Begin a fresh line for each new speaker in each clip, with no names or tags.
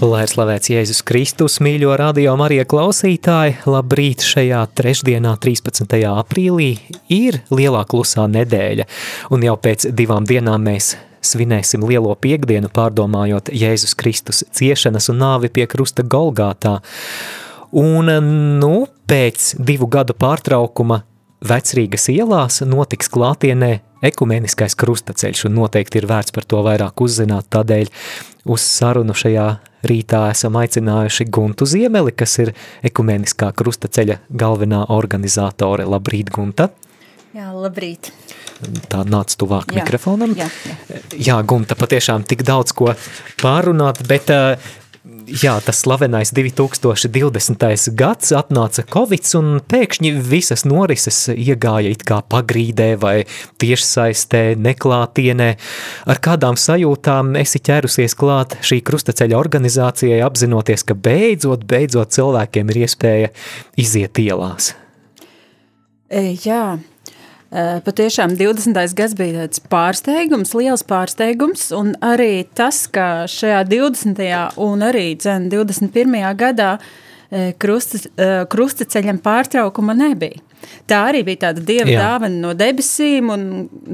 Lai ir slavēts Jēzus Kristus, mīļo radio Marija klausītāji, labrīt šajā trešdienā, 13. aprīlī, ir lielā klusā nedēļa, un jau pēc divām dienām mēs svinēsim lielo piekdienu, pārdomājot Jēzus Kristus ciešanas un nāvi pie krusta Golgātā. Un, nu, pēc divu gadu pārtraukuma Vecrīgas ielās notiks klātienē ekumeniskais krustaceļš, un noteikti ir vērts par to vairāk uzzināt, tādēļ uz sarunu šajā rītā esam aicinājuši Guntu Ziemeli, kas ir ekumeniskā krustaceļa galvenā organizātore. Labrīt, Gunta!
Jā, labrīt!
Tā nāc tuvāk
Jā,
mikrofonam.
jā, jā.
jā, Gunta, patiešām tik daudz ko pārunāt, bet uh, jā, tas slavenais 2020. gads atnāca Covid un pēkšņi visas norises iegāja it kā pagrīdē vai tiešsaistē, neklātienē. Ar kādām sajūtām esi ķērusies klāt šī krustaceļa organizācijai, apzinoties, ka beidzot, beidzot cilvēkiem ir iespēja iziet ielās?
E, Jā, patiešām 20. gads bija tāds pārsteigums, liels pārsteigums, un arī tas, ka šajā 20. un arī dzen, 21. gadā e, krusta, e, krustaceļam pārtraukuma nebija. Tā arī bija tāda dieva
Jā.
dāvana no debesīm, un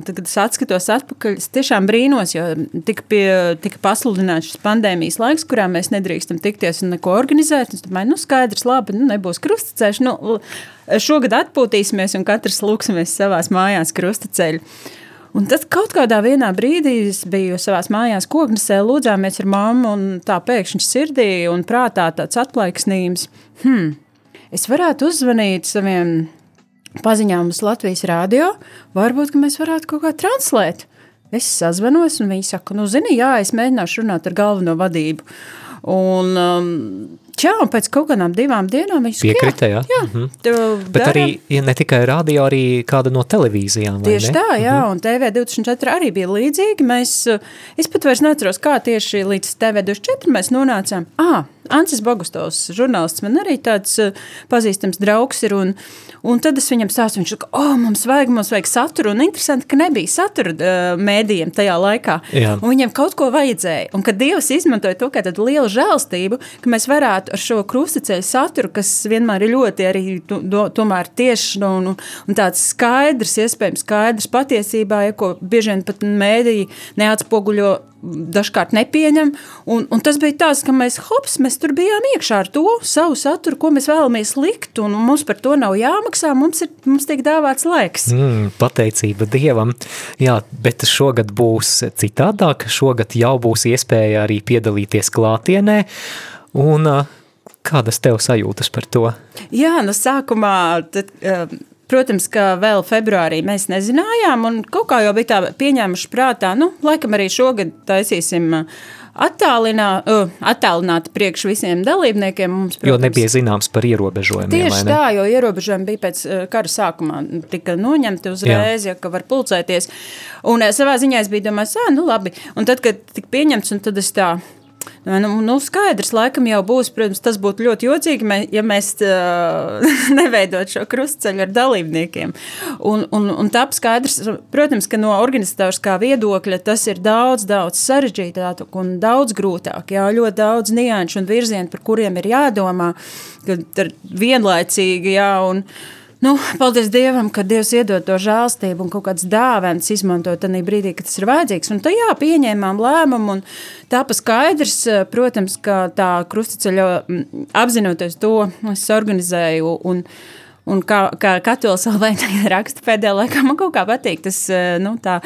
tad, kad es atskatos atpakaļ, es tiešām brīnos, jo tika, pie, tika pasludināts šis pandēmijas laiks, kurā mēs nedrīkstam tikties un neko organizēt. Es domāju, nu skaidrs, labi, nu nebūs krustaceļš, nu šogad atpūtīsimies un katrs lūksimies savās mājās krustaceļu. Un tad kaut kādā vienā brīdī es biju savā mājās, koknesē, lūdzāmies ar mammu, un tā pēkšņi sirdī un prātā tāds atplaiksnījums. Hmm, es varētu uzzvanīt saviem paziņām uz Latvijas rādio, varbūt mēs varētu kaut kā translēt. Es sazvanos, un viņi saka, nu, zini, jā, es mēģināšu runāt ar galveno vadību. Un, um, jā, un pēc kaut kādām divām dienām viņš
Piekrita, jā?
jā,
Mhm.
jā
Bet arī ne tikai radio, arī kāda no televīzijām, vai
Tieši
ne?
tā, jā, un TV24 arī bija līdzīgi. Mēs, uh, es pat vairs neatceros, kā tieši līdz TV24 mēs nonācām. Ah, Ancis Bogustovs, žurnālists, man arī tāds uh, pazīstams draugs ir, un, un tad es viņam stāstu, viņš saka, oh, mums vajag, mums vajag saturu, un interesanti, ka nebija satura uh, mēdījiem tajā laikā. Viņiem kaut ko vajadzēja, un kad Dievs izmantoja to kā tādu lielu žēlstību, ka mēs varētu ar šo krustaceļu saturu, kas vienmēr ir ļoti arī do, tomēr tieši un, un, un tāds skaidrs, iespējams skaidrs patiesībā, ja, ko bieži vien pat mēdīji neatspoguļo dažkārt nepieņem. Un, un tas bija tāds, ka mēs, hops, mēs tur bijām iekšā ar to savu saturu, ko mēs vēlamies likt, un mums par to nav jāmaksā, mums, ir, mums tiek dāvāts laiks.
Mm, pateicība Dievam. Jā, bet šogad būs citādāk. Šogad jau būs iespēja arī piedalīties klātienē. Un kādas tev sajūtas par to?
Jā, no sākumā, tad, eh, protams, ka vēl februārī mēs nezinājām, un kaut kā jau bija tā pieņēmuši prātā, nu, laikam arī šogad taisīsim eh, attālinā, uh, attālināti priekš visiem dalībniekiem. Mums,
Jo nebija zināms par ierobežojumiem,
Tieši
ne?
tā, jo ierobežojumi bija pēc uh, kara sākumā. Tika noņemti uzreiz, ja, ka var pulcēties. Un uh, savā ziņā es biju domājis, ah, nu labi. Un tad, kad tika pieņemts, un tad es tā. Nu, nu, skaidrs, laikam jau būs, protams, tas būtu ļoti jocīgi, ja mēs uh, neveidot šo krustceļu ar dalībniekiem. Un, un, un tā skaidrs, protams, ka no organizatoriskā viedokļa tas ir daudz, daudz sarežģītāk un daudz grūtāk. Jā, ļoti daudz nianšu un virzienu, par kuriem ir jādomā, kad ir vienlaicīgi, jā, un, Nu, paldies Dievam, ka Dievs iedod to žēlstību un kaut kādas dāvanas izmantot tajā brīdī, kad tas ir vajadzīgs. Un tajā pieņēmām lēmumu. Tā pa skaidrs, protams, ka tā krustaceļa apzinoties to, es organizēju. Un, Un kā, kā katolis vēl raksta pēdējā laikā, man kaut kā patīk tas, eh, nu, tā,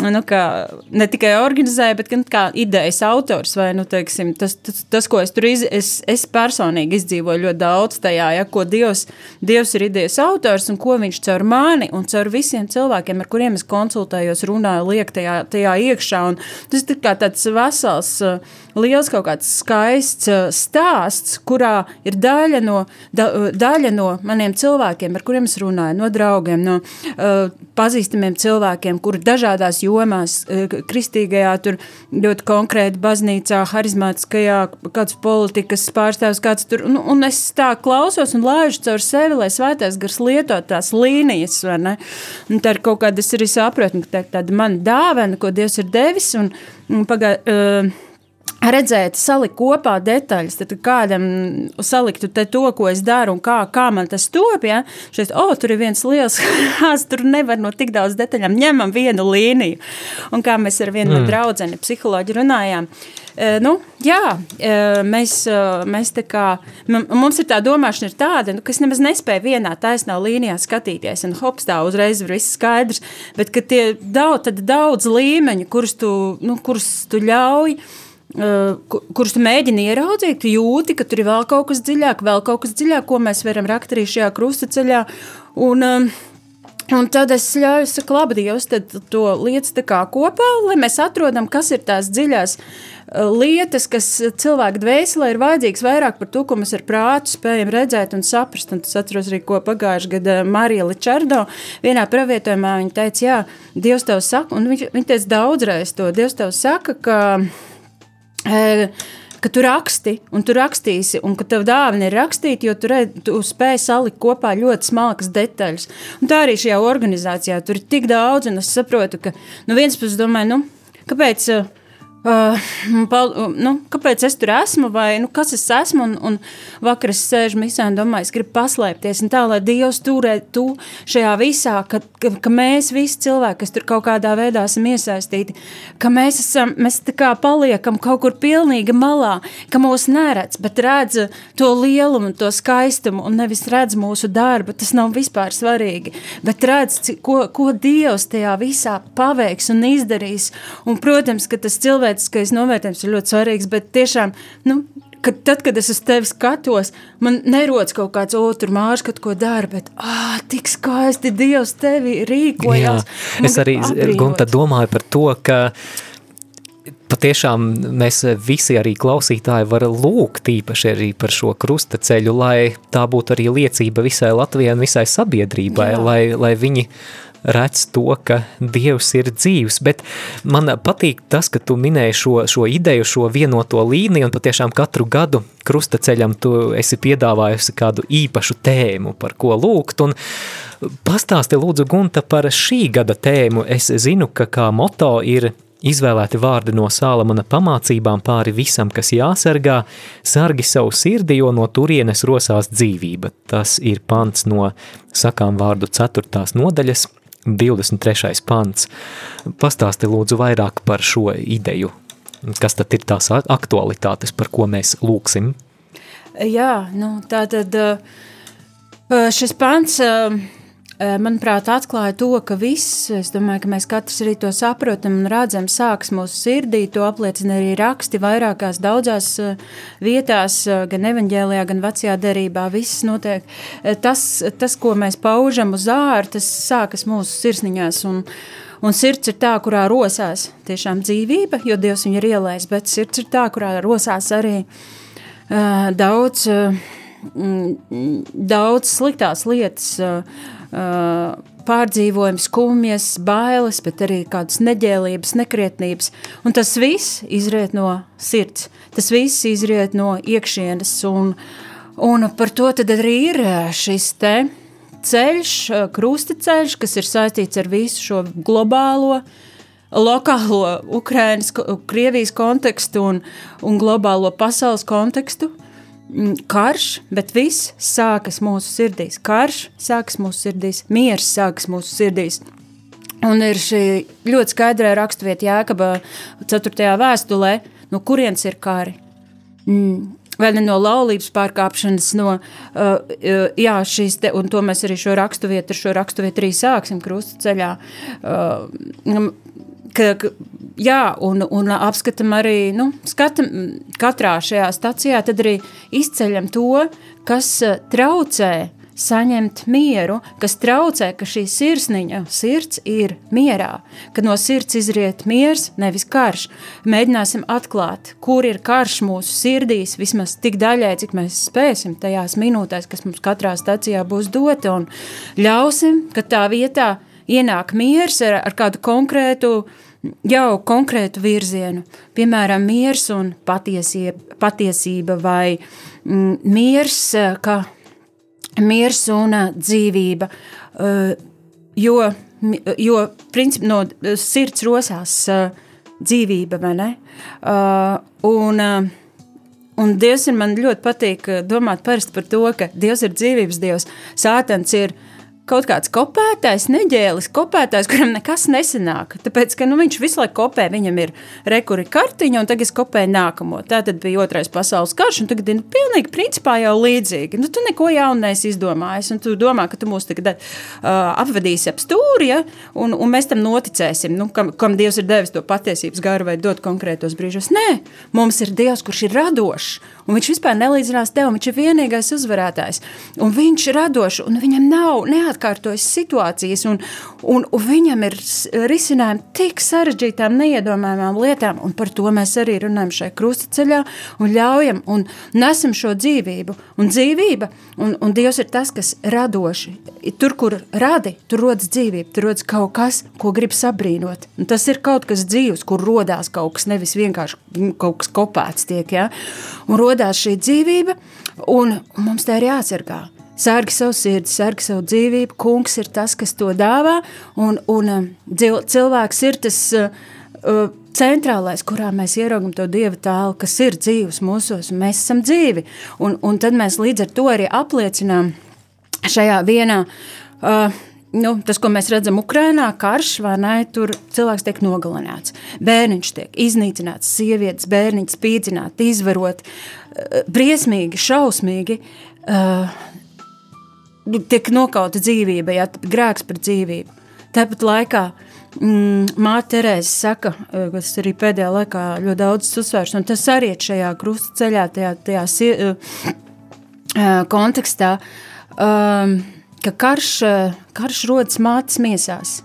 nu, kā ne tikai organizēja, bet gan kā idejas autors, vai, nu, teiksim, tas, tas, tas ko es tur iz, es, es personīgi izdzīvoju ļoti daudz tajā, ja, ko Dievs, Dievs ir idejas autors un ko viņš caur mani un caur visiem cilvēkiem, ar kuriem es konsultējos, runāju, liek tajā, tajā iekšā, un tas ir kā tāds vesels, uh, liels kaut kāds skaists uh, stāsts, kurā ir daļa no, da, uh, daļa no maniem cilvēkiem, ar kuriem es runāju, no draugiem, no uh, pazīstamiem cilvēkiem, kuri dažādās jomās, uh, kristīgajā, tur ļoti konkrēti baznīcā, harizmātiskajā, kāds politikas pārstāvs, kāds tur, un, un es tā klausos un laižu caur sevi, lai svētais gars lietot tās līnijas, vai ne? Un tā ir kaut kāda, es arī saprotu, ka tā ir tāda mana dāvana, ko Dievs ir devis, un, un pagā, uh, redzēt, salikt kopā detaļas, tad kādam saliktu to, ko es daru un kā, kā man tas top, ja, šeit, oh, tur ir viens liels hās, tur nevar no tik daudz detaļām, ņemam vienu līniju. Un kā mēs ar vienu mm. no draudzeni psiholoģi runājām, Uh, nu, jā, uh, mēs, uh, mēs tā kā, mums ir tā domāšana ir tāda, nu, kas nemaz nespēja vienā taisnā līnijā skatīties, un hops tā uzreiz ir viss skaidrs, bet ka tie daudz, daudz līmeņu, kurus tu, nu, kurus tu ļauj, uh, kurus tu mēģini ieraudzīt, jūti, ka tur ir vēl kaut kas dziļāk, vēl kaut kas dziļāk, ko mēs varam rakt arī šajā krustaceļā. Un, Un tad es ļauju, saku, labi, Dievs, tad to lietas tā kā kopā, lai mēs atrodam, kas ir tās dziļās lietas, kas cilvēku dvēselē ir vajadzīgs vairāk par to, ko mēs ar prātu spējam redzēt un saprast. Un tas atceros arī, ko pagājušajā gadā Marija Ličardo vienā pravietojumā viņa teica, jā, Dievs tev saka, un viņš, viņa teica daudzreiz to, Dievs tev saka, ka ka tu raksti, un tu rakstīsi, un ka tev dāvana ir rakstīt, jo tu, redz, tu spēj salikt kopā ļoti smalkas detaļas. Un tā arī šajā organizācijā tur ir tik daudz, un es saprotu, ka no vienas puses domāju, nu, kāpēc Uh, pal, nu, kāpēc es tur esmu, vai nu, kas es esmu? Un, un vakar es sēžu misē un domāju, es gribu paslēpties. Tā lai Dievs turē tu šajā visā, ka, ka, ka mēs visi cilvēki, kas tur kaut kādā veidā esam iesaistīti, ka mēs, esam, mēs paliekam kaut kur pilnīgi malā, ka mūs neredz, bet redz to lielumu, to skaistumu un nevis redz mūsu darbu. Tas nav vispār svarīgi, bet redz, ko, ko Dievs tajā visā paveiks un izdarīs. Un, protams, ka tas cilvēks cilvēciskais novērtējums ir ļoti svarīgs, bet tiešām, nu, kad, tad, kad es uz tevi skatos, man nerodas kaut kāds otrs mārs, kad ko dara, bet ah, tik skaisti Dievs tevi rīkojās.
Jā, es arī Gunta, domāju par to, ka patiešām mēs visi arī klausītāji var lūgt īpaši arī par šo krusta ceļu, lai tā būtu arī liecība visai Latvijai un visai sabiedrībai, Jā. lai, lai viņi redz to, ka Dievs ir dzīvs, bet man patīk tas, ka tu minēji šo, šo ideju, šo vienoto līniju, un patiešām katru gadu krustaceļam tu esi piedāvājusi kādu īpašu tēmu, par ko lūgt, un pastāsti lūdzu Gunta par šī gada tēmu. Es zinu, ka kā moto ir Izvēlēti vārdi no Sālamana pamācībām pāri visam, kas jāsargā, sargi savu sirdi, jo no turienes rosās dzīvība. Tas ir pants no sakām vārdu 4. nodaļas, 23. pants. Pastāsti lūdzu vairāk par šo ideju. Kas tad ir tās aktualitātes, par ko mēs lūksim?
Jā, nu, tā tad šis pants manuprāt, atklāja to, ka viss, es domāju, ka mēs katrs arī to saprotam un redzam, sāks mūsu sirdī, to apliecina arī raksti vairākās daudzās vietās, gan evaņģēlijā, gan vecajā derībā, viss notiek. Tas, tas, ko mēs paužam uz āru, tas sākas mūsu sirsniņās un, un sirds ir tā, kurā rosās tiešām dzīvība, jo Dievs viņu ir ielējis, bet sirds ir tā, kurā rosās arī uh, daudz, uh, daudz sliktās lietas, uh, pārdzīvojumi, skumjas, bailes, bet arī kādas neģēlības, nekrietnības. Un tas viss izriet no sirds, tas viss izriet no iekšienes. Un, un par to arī ir šis te ceļš, krustaceļš, kas ir saistīts ar visu šo globālo lokālo Ukrainas, Krievijas kontekstu un, un globālo pasaules kontekstu. Mm, karš, bet viss sākas mūsu sirdīs. Karš sākas mūsu sirdīs, miers sākas mūsu sirdīs. Un ir šī ļoti skaidrā raksturvieta Jēkabā 4. vēstulē, no kurienes ir kari. Mm, vai ne no laulības pārkāpšanas, no, uh, jā, šīs te, un to mēs arī šo rakstu vietu, ar šo rakstu vietu arī sāksim krusta ceļā, uh, ka, ka jā, un, un apskatam arī, nu, skatam katrā šajā stacijā, tad arī izceļam to, kas traucē saņemt mieru, kas traucē, ka šī sirsniņa, sirds ir mierā, ka no sirds izriet miers, nevis karš. Mēģināsim atklāt, kur ir karš mūsu sirdīs, vismaz tik daļai, cik mēs spēsim tajās minūtēs, kas mums katrā stacijā būs dota, un ļausim, ka tā vietā ienāk miers ar, ar kādu konkrētu jau konkrētu virzienu, piemēram, miers un patiesība, patiesība vai mm, miers, ka miers un dzīvība. Jo, jo princip, no sirds rosās dzīvība, vai ne? Un, un Dievs ir man ļoti patīk domāt parasti par to, ka Dievs ir dzīvības Dievs, Sātans ir uh, kaut kāds kopētājs, neģēlis, kopētājs, kuram nekas nesanāk. Tāpēc, ka nu, viņš visu laiku kopē, viņam ir rekuri kartiņa, un tagad es kopēju nākamo. Tā tad bija otrais pasaules karš, un tagad ir nu, pilnīgi principā jau līdzīgi. Nu, tu neko jaunu neesi izdomājis, un tu domā, ka tu mūs tagad uh, apvedīsi ap stūri, ja? un, un mēs tam noticēsim, nu, kam, kam Dievs ir devis to patiesības garu vai dot konkrētos brīžos. Nē, mums ir Dievs, kurš ir radošs, un viņš vispār nelīdzinās tev, viņš ir vienīgais uzvarētājs, un viņš ir radošs, un viņam nav neatkārtojas situācijas, un, un, un viņam ir risinājumi tik sarežģītām, neiedomājamām lietām, un par to mēs arī runājam šai krustaceļā, un ļaujam, un nesam šo dzīvību, un dzīvība, un, un Dievs ir tas, kas radoši, tur, kur radi, tur rodas dzīvība, tur rodas kaut kas, ko grib sabrīnot, un tas ir kaut kas dzīvs, kur rodās kaut kas, nevis vienkārši kaut kas kopēts tiek, ja? un rodās šī dzīvība, un, mums tā ir jāsargā. Sārgi savu sirdi, sārgi savu dzīvību. Kungs ir tas, kas to dāvā, un, un um, cilvēks ir tas uh, uh, centrālais, kurā mēs ieraugam to Dieva tēlu, kas ir dzīvs mūsos, un mēs esam dzīvi. Un, un tad mēs līdz ar to arī apliecinām šajā vienā, uh, nu, tas, ko mēs redzam Ukrainā, karš, vai ne, tur cilvēks tiek nogalināts, bērniņš tiek iznīcināts, sievietes, bērniņš spīdzināti, izvarot, uh, briesmīgi, šausmīgi, uh, tiek nokauta dzīvība, ja grēks par dzīvību. Tāpat laikā mm, Māte Terēze saka, eh, kas arī pēdējā laikā ļoti daudz uzsvērš, un tas arī ir šajā krusta ceļā, tajā, tajā uh, kontekstā, um, ka karš, karš rodas mātes miesās.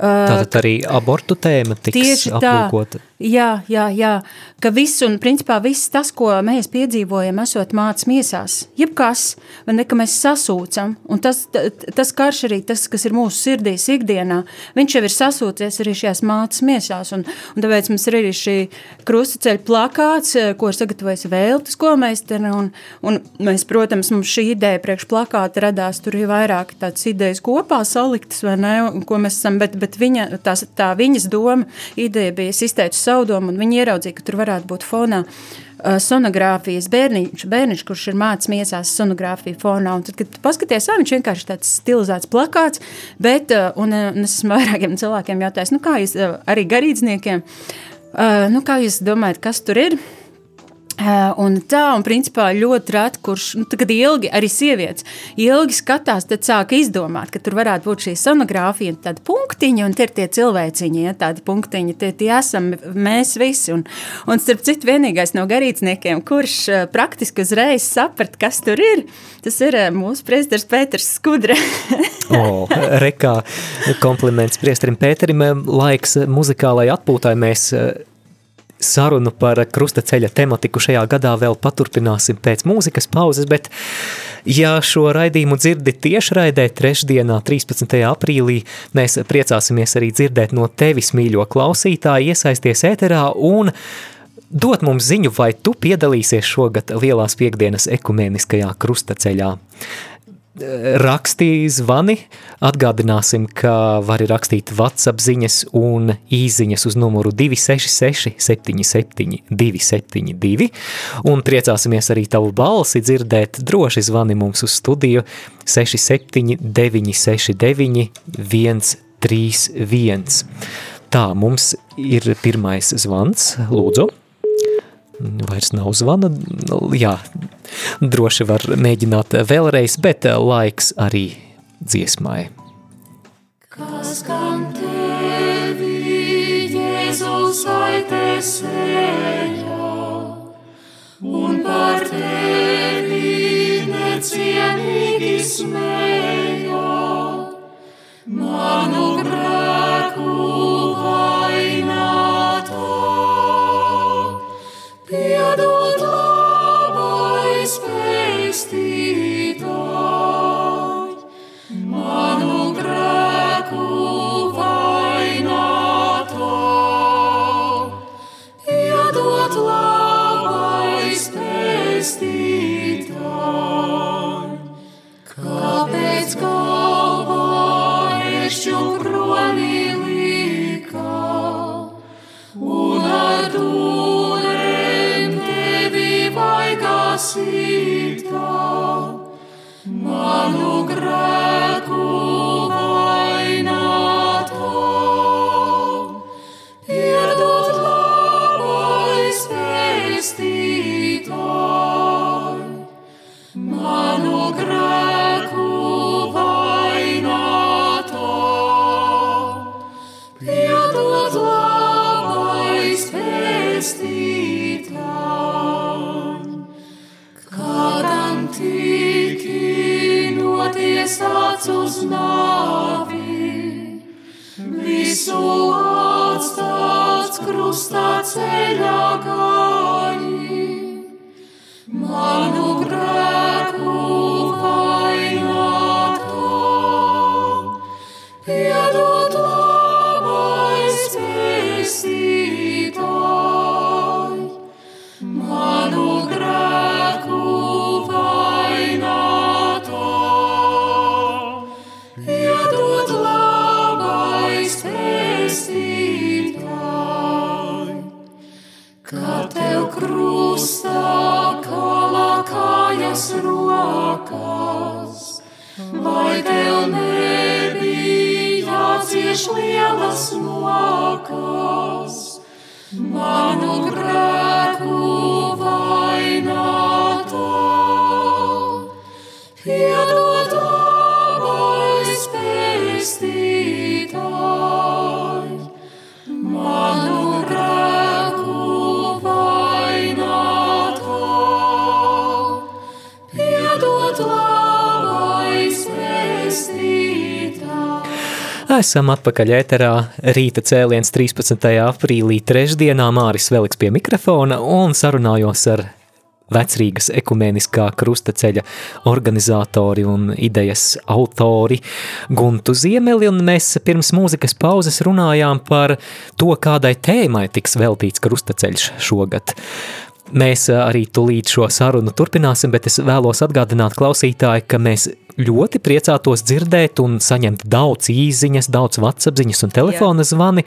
Tātad arī abortu tēma tiks
Tieši
aplūkota.
Jā, jā, jā, ka viss un principā viss tas, ko mēs piedzīvojam, esot mācas miesās, jebkas, vai ne, ka mēs sasūcam, un tas, tas karš arī, tas, kas ir mūsu sirdīs ikdienā, viņš jau ir sasūcies arī šajās mācas miesās, un, un tāpēc mums ir arī šī krustaceļa plakāts, ko ir sagatavojis Vēltis Kolmeisteri, un, un mēs, protams, mums šī ideja priekš plakāta radās, tur ir vairāk tādas idejas kopā saliktas, vai ne, ko mēs esam, bet, bet viņa, tās, tā viņas doma, ideja bija, es izteicu savu domu, un viņi ieraudzīja, ka tur varētu būt fonā uh, sonogrāfijas bērniņš, bērniņš, kurš ir miesās sonogrāfiju fonā. Un tad, kad paskaties, ā, viņš vienkārši tāds stilizēts plakāts, bet, uh, un, uh, un es esmu vairākiem cilvēkiem jautājis, nu kā jūs, arī garīdzniekiem, nu kā jūs domājat, kas tur ir? Uh, un tā, un principā ļoti reti, kurš, nu, kad ilgi, arī sievietes, ilgi skatās, tad sāk izdomāt, ka tur varētu būt šī sonogrāfija, tāda punktiņa, un tie ir tie cilvēciņi, ja tādi punktiņi, tie, tie esam mēs visi, un, un starp citu vienīgais no garīdzniekiem, kurš uh, praktiski uzreiz saprat, kas tur ir, tas ir uh, mūsu priestars Pēters Skudra.
o, rekā kompliments priestarim Pēterim, laiks muzikālai atpūtai. Mēs sarunu par krustaceļa tematiku šajā gadā vēl paturpināsim pēc mūzikas pauzes, bet ja šo raidījumu dzirdi tiešraidē trešdienā 13. aprīlī, mēs priecāsimies arī dzirdēt no tevis, mīļo klausītāji, iesaisties ēterā un dot mums ziņu, vai tu piedalīsies šogad Lielās piekdienas ekumēniskajā krustaceļā rakstīja zvani. Atgādināsim, ka var rakstīt WhatsApp ziņas un īziņas uz numuru 266 77 272 un priecāsimies arī tavu balsi dzirdēt. Droši zvani mums uz studiju 67 969 131. Tā, mums ir pirmais zvans, lūdzu. Vairs nav zvana. Jā, droši var mēģināt vēlreiz, bet laiks arī dziesmai.
Kas gan tevi, Jēzus, aitesēja, un par tevi necienīgi smēja, jācieš lielas mokas, manu grēku
Esam atpakaļ ēterā. Rīta cēliens 13. aprīlī, trešdienā Māris Veliks pie mikrofona un sarunājos ar Vecrīgas ekumeniskā krustaceļa organizatori un idejas autori Guntu Ziemeli, un mēs pirms mūzikas pauzes runājām par to, kādai tēmai tiks veltīts krustaceļš šogad. Mēs arī tulīt šo sarunu turpināsim, bet es vēlos atgādināt klausītāji, ka mēs ļoti priecātos dzirdēt un saņemt daudz īziņas, daudz vatsapziņas un telefona zvani.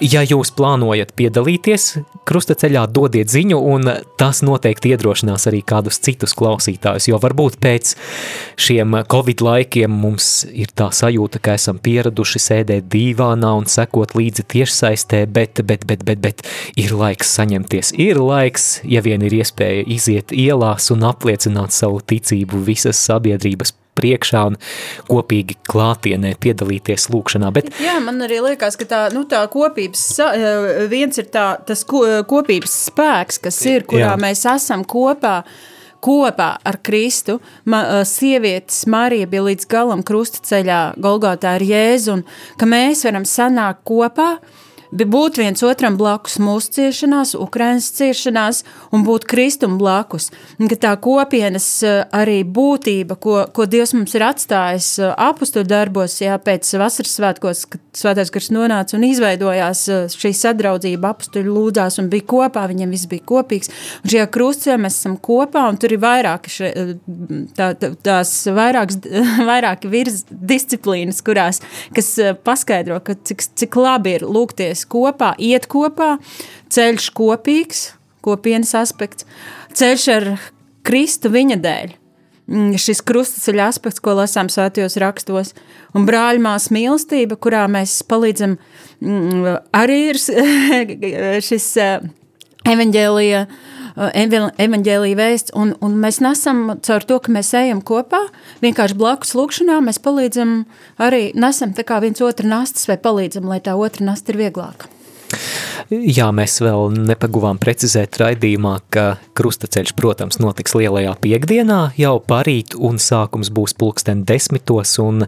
Ja jūs plānojat piedalīties krustaceļā, dodiet ziņu, un tas noteikti iedrošinās arī kādus citus klausītājus, jo varbūt pēc šiem covid laikiem mums ir tā sajūta, ka esam pieraduši sēdēt dīvānā un sekot līdzi tiešsaistē, bet, bet, bet, bet, bet ir laiks saņemties, ir laiks, ja vien ir iespēja iziet ielās un apliecināt savu ticību visas sabiedrības priekšā un kopīgi klātienē piedalīties lūkšanā. Bet
Jā, man arī liekas, ka tā, nu, tā kopības, eh, viens ir tā, tas ko, kopības spēks, kas ir, kurā
Jā.
mēs esam kopā. Kopā ar Kristu ma, eh, sievietes Marija bija līdz galam krustaceļā, Golgotā ar Jēzu, un ka mēs varam sanākt kopā, bi- būt viens otram blakus mūsu ciešanās, Ukrainas ciešanās un būt Kristum blakus. Un tā kopienas eh, arī būtība, ko, ko Dievs mums ir atstājis eh, apakstu darbos, jā, pēc vasaras svētkos, kad svētais gars nonāca un izveidojās eh, šī sadraudzība, apakstuļi lūdzās un bija kopā, viņiem viss bija kopīgs. Un šajā krustceļā mēs esam kopā, un tur ir vairāki še, tā, tā, tās vairākas, vairāki virs disciplīnas, kurās, kas paskaidro, ka cik, cik labi ir lūgties kopā, iet kopā, ceļš kopīgs, kopienas aspekts, ceļš ar Kristu viņa dēļ. Mm, Šis krustaceļa aspekts, ko lasām svētajos rakstos, un brāļmās mīlestība, kurā mēs palīdzam, mm, arī ir šis eh, evaņģēlija, evaņģēlija vēsts, un, un mēs nesam caur to, ka mēs ejam kopā, vienkārši blakus lūkšanā, mēs palīdzam arī, nesam tā kā viens otru nastas vai palīdzam, lai tā otra nasta ir vieglāka.
Jā, mēs vēl nepaguvām precizēt raidījumā, ka krustaceļš, protams, notiks lielajā piekdienā jau parīt un sākums būs pulksten desmitos un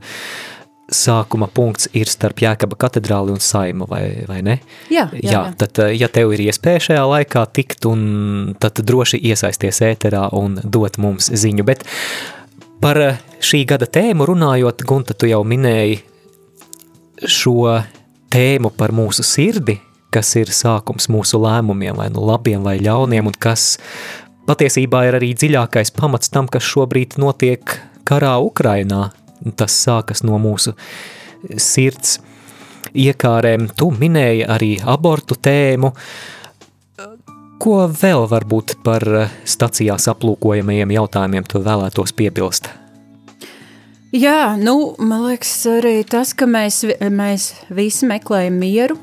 sākuma punkts ir starp Jēkaba katedrāli un saimu, vai, vai ne?
Jā, jā,
jā,
jā.
tad, ja tev ir iespēja šajā laikā tikt, un tad droši iesaisties ēterā un dot mums ziņu, bet par šī gada tēmu runājot, Gunta, tu jau minēji šo tēmu par mūsu sirdi, kas ir sākums mūsu lēmumiem, vai nu labiem vai ļauniem, un kas patiesībā ir arī dziļākais pamats tam, kas šobrīd notiek karā Ukrainā, tas sākas no mūsu sirds iekārēm. Tu minēji arī abortu tēmu. Ko vēl varbūt par stacijās aplūkojamajiem jautājumiem tu vēlētos piebilst?
Jā, nu, man liekas arī tas, ka mēs, mēs visi meklējam mieru,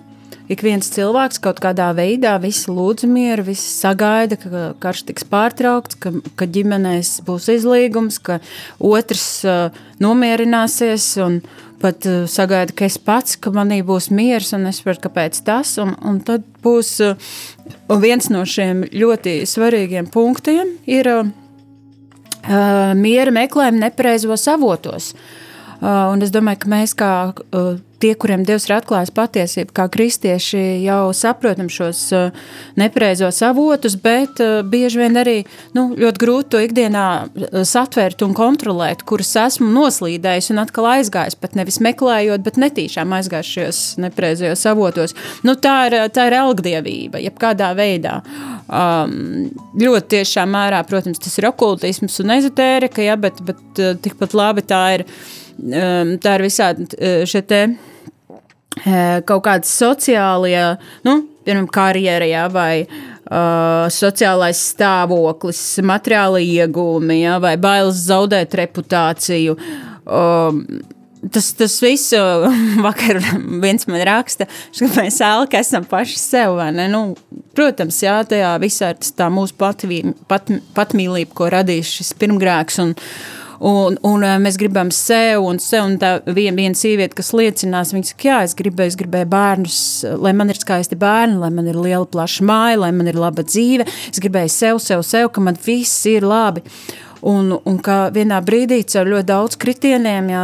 ik viens cilvēks kaut kādā veidā, visi lūdz mieru, visi sagaida, ka karš tiks pārtraukts, ka, ka ģimenēs būs izlīgums, ka otrs uh, nomierināsies un pat uh, sagaida, ka es pats, ka manī būs miers un es saprotu, kāpēc tas, un, un tad būs uh, viens no šiem ļoti svarīgiem punktiem ir uh, uh, miera meklējumi nepareizos avotos. Uh, un es domāju, ka mēs kā uh, tie, kuriem Dievs ir atklājis patiesību, kā kristieši jau saprotam šos uh, nepareizos avotus, bet uh, bieži vien arī nu, ļoti grūti to ikdienā uh, satvērt un kontrolēt, kurus esmu noslīdējis un atkal aizgājis, pat nevis meklējot, bet netīšām aizgājis šajos nepareizajos avotos. Nu, tā, ir, tā ir elgdievība, jebkādā veidā. Um, ļoti tiešā mērā, protams, tas ir okultisms un ezotērika, ja, bet, bet tikpat labi tā ir, tā ir visādi uh, šie te kaut kādas sociālie, nu, piemēram, karjerā, ja, vai uh, sociālais stāvoklis, materiāli iegūmi, ja, vai bailes zaudēt reputāciju. Um, Tas, tas viss, vakar viens man raksta, ka mēs ēlki esam paši sev, vai ne? Nu, protams, jā, tajā visā ir tā mūsu patvī, pat, patmīlība, ko radīs šis pirmgrēks, un, Un, un mēs gribam sev, un, sev, un tā viena, viena sieviete, kas liecinās, viņa saka, jā, es gribēju, es gribēju bērnus, lai man ir skaisti bērni, lai man ir liela, plaša māja, lai man ir laba dzīve. Es gribēju sev, sev, sev, ka man viss ir labi. Un, un kā vienā brīdī ar ļoti daudz kritieniem, jā,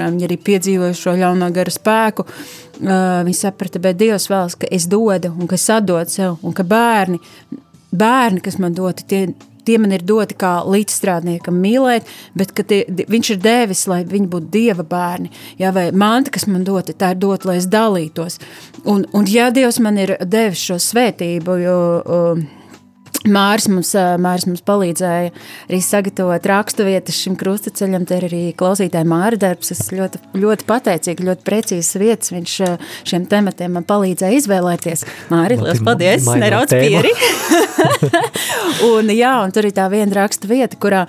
viņi arī piedzīvoja šo ļaunā gara spēku, uh, viņi saprata, bet Dievs vēlas, ka es dodu un ka es atdodu sev, un ka bērni, bērni kas man doti, tie tie man ir doti kā līdzstrādniekam mīlēt, bet tie, viņš ir devis, lai viņi būtu dieva bērni. Jā, vai manta, kas man dota, tā ir dota, lai es dalītos. Un, un ja Dievs man ir devis šo svētību, jo, jo Māris mums, Māris mums palīdzēja arī sagatavot raksturvietas šim krustaceļam. Te ir arī klausītāja Māra darbs. Es ļoti, ļoti pateicīgi, ļoti precīzas vietas viņš šiem tematiem man palīdzēja izvēlēties. Māri, liels paldies! Nerauc pieri! un, jā, un tur ir tā viena rakstu vieta, kurā,